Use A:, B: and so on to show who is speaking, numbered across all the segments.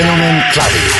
A: Fenomen Clubbing.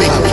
B: Vale.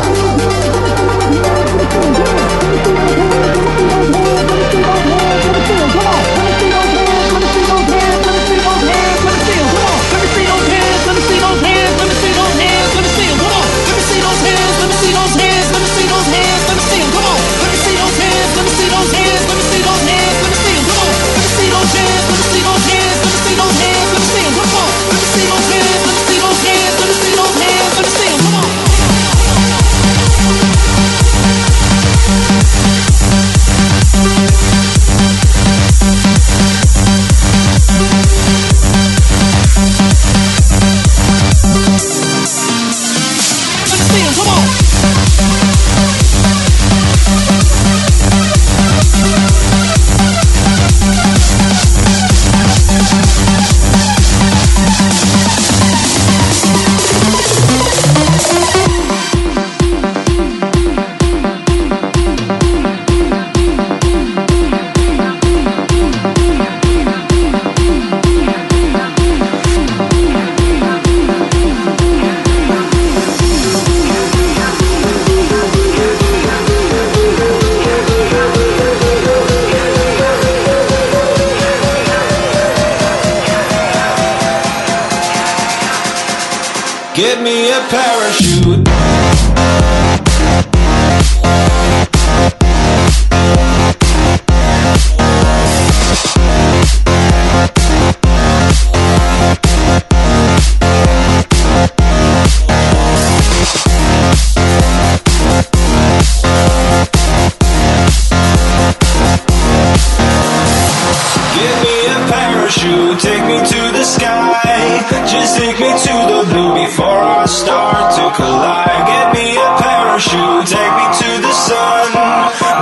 B: Parachute, take me to the sky. Just take me to the blue before I start to collide. Get me a parachute, take me to the sun.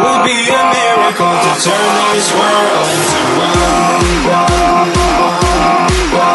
B: Would be a miracle to turn this world into one. Give me a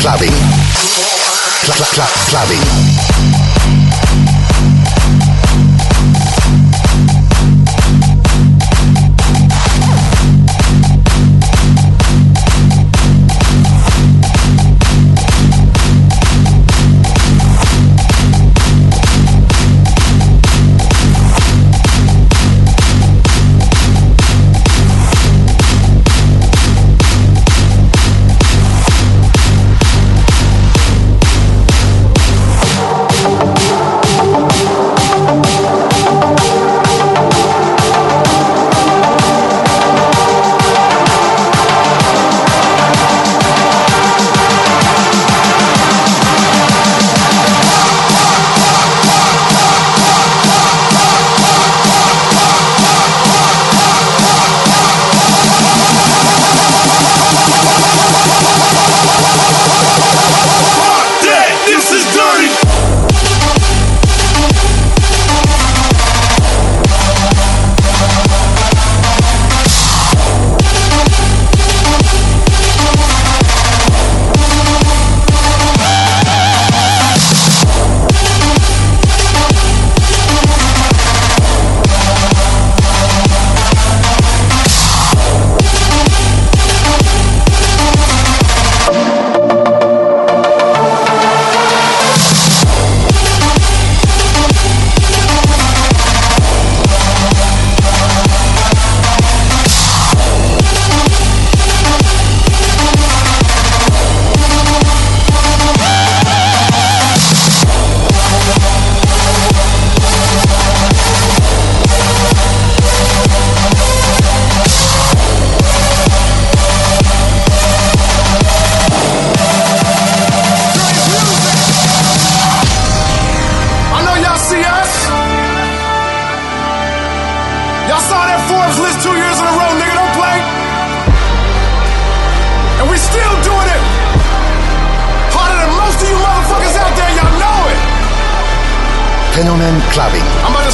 C: Clubbing. Cl- cl- cl- clubbing.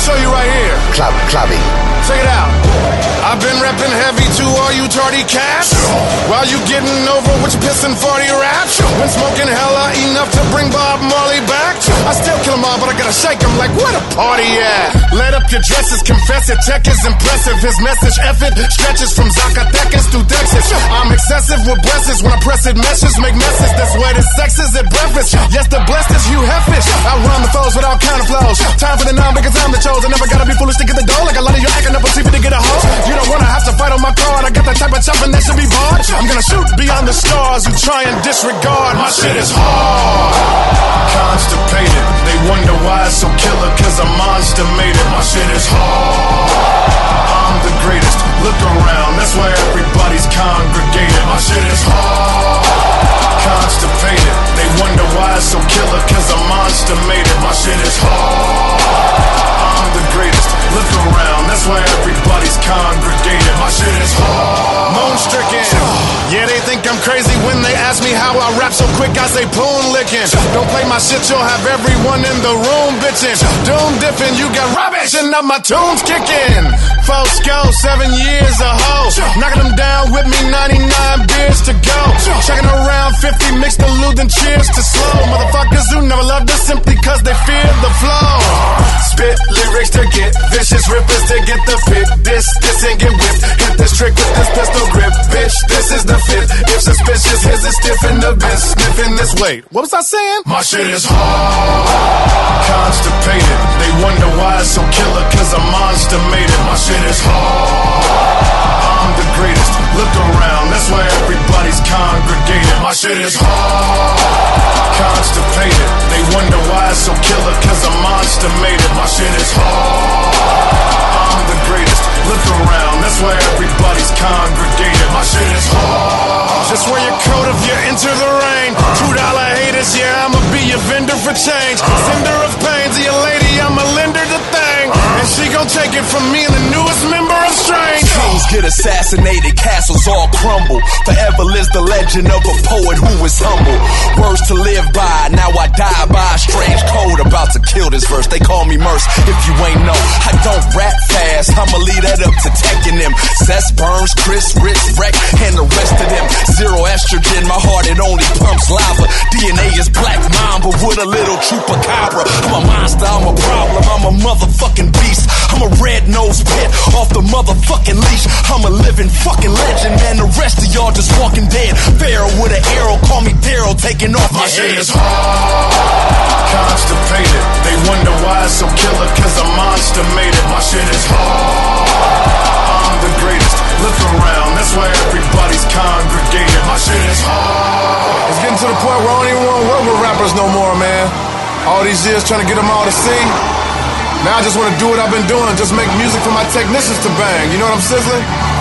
D: Show you right here.
C: Club clubbing.
D: Check it out.
C: I've been repping heavy to all you tardy cats. While you getting over with your pissing 40 raps. Been smoking hella enough to bring Bob shake 'em like what a party at? Let up your dresses, confess it. Tech is impressive. His message effort stretches from Zacatecas to Texas. I'm excessive with blessings when I press it. Meshes make messes. That's where the sex is at breakfast. Yes, the blessed is Hugh Heffish. I run the foes without counter flows. Time for the non because I'm the chosen. I never gotta be foolish to get the dough. Like a lot of you acting up on TV to get a hoe. You don't wanna have to fight on my card. I got that type of chopping that should be barred. I'm gonna shoot beyond the stars who try and disregard. My shit is hard. Constipated. They wonder why it's so killer, cause a monster made it. My shit is hard. I'm the greatest. Look around, that's why everybody's congregated. My shit is hard. Constipated. They wonder why it's so killer, cause a monster made it. My shit is hard. I'm the greatest. Look around, that's why everybody's congregated. My shit is hard. Moon stricken. Yeah, they think I'm crazy when they ask me how I rap so quick. I say poon licking. Don't play my shit, you'll have everyone in the room bitching. Doom dipping, you got rubbish, and now my tunes kicking. Folks go, seven years a hoe. Knocking them down with me, 99 beers to go. Checking around 50, mixed the and cheers to slow. Motherfuckers who never loved us simply cause they fear the flow. Spit lyrics to get vicious, rippers to get the fit. This, this and get whipped. Hit this trick with this pistol grip. Bitch, this is the fifth. Suspicious, here's a stiff in the best. Sniffing this weight. What was I saying? My shit is hard. Constipated. They wonder why it's so killer, cause a monster made it. My shit is hard. I'm the greatest. Look around, that's why everybody's congregated. My shit is hard. Constipated. They wonder why it's so killer, cause a monster made it. My shit is hard. I'm the greatest. Look around, that's why everybody's congregated. My shit is hard. Just wear your coat if you enter the rain. Two dollar haters, yeah, I'ma be your vendor for change. Sender of pain to your lady, I'ma lend her the thing. And she gon' take it from me the newest member of Strange.
E: Kings get assassinated, castles all crumble. Forever lives the legend of a poet who is humble. Words to live by, now I die by a strange code. About to kill this verse, they call me Murs. If you ain't know, I don't rap fast, I'ma lead that up to taking them. Seth Burns, Chris, Rich, Wreck, and the rest of them. Zero estrogen, my heart it only pumps lava. DNA is black mamba with a little chupacabra. I'm a monster, I'm a problem, I'm a motherfucking beast. I'm a red nosed pit off the motherfucking leash. I'm a living fucking legend, man. The rest of y'all just walking dead. Pharaoh with an arrow, call me Daryl, taking off my
C: My shit
E: head.
C: is hard. Constipated. They wonder why it's so killer, cause I'm a monster made it. My shit is hard. I'm the greatest. Look around, that's why everybody's congregated. My shit is hard. It's getting to the point where I don't even want to work with rappers no more, man. All these years trying to get them all to see. Now I just want to do what I've been doing, just make music for my technicians to bang. You know what I'm sizzling?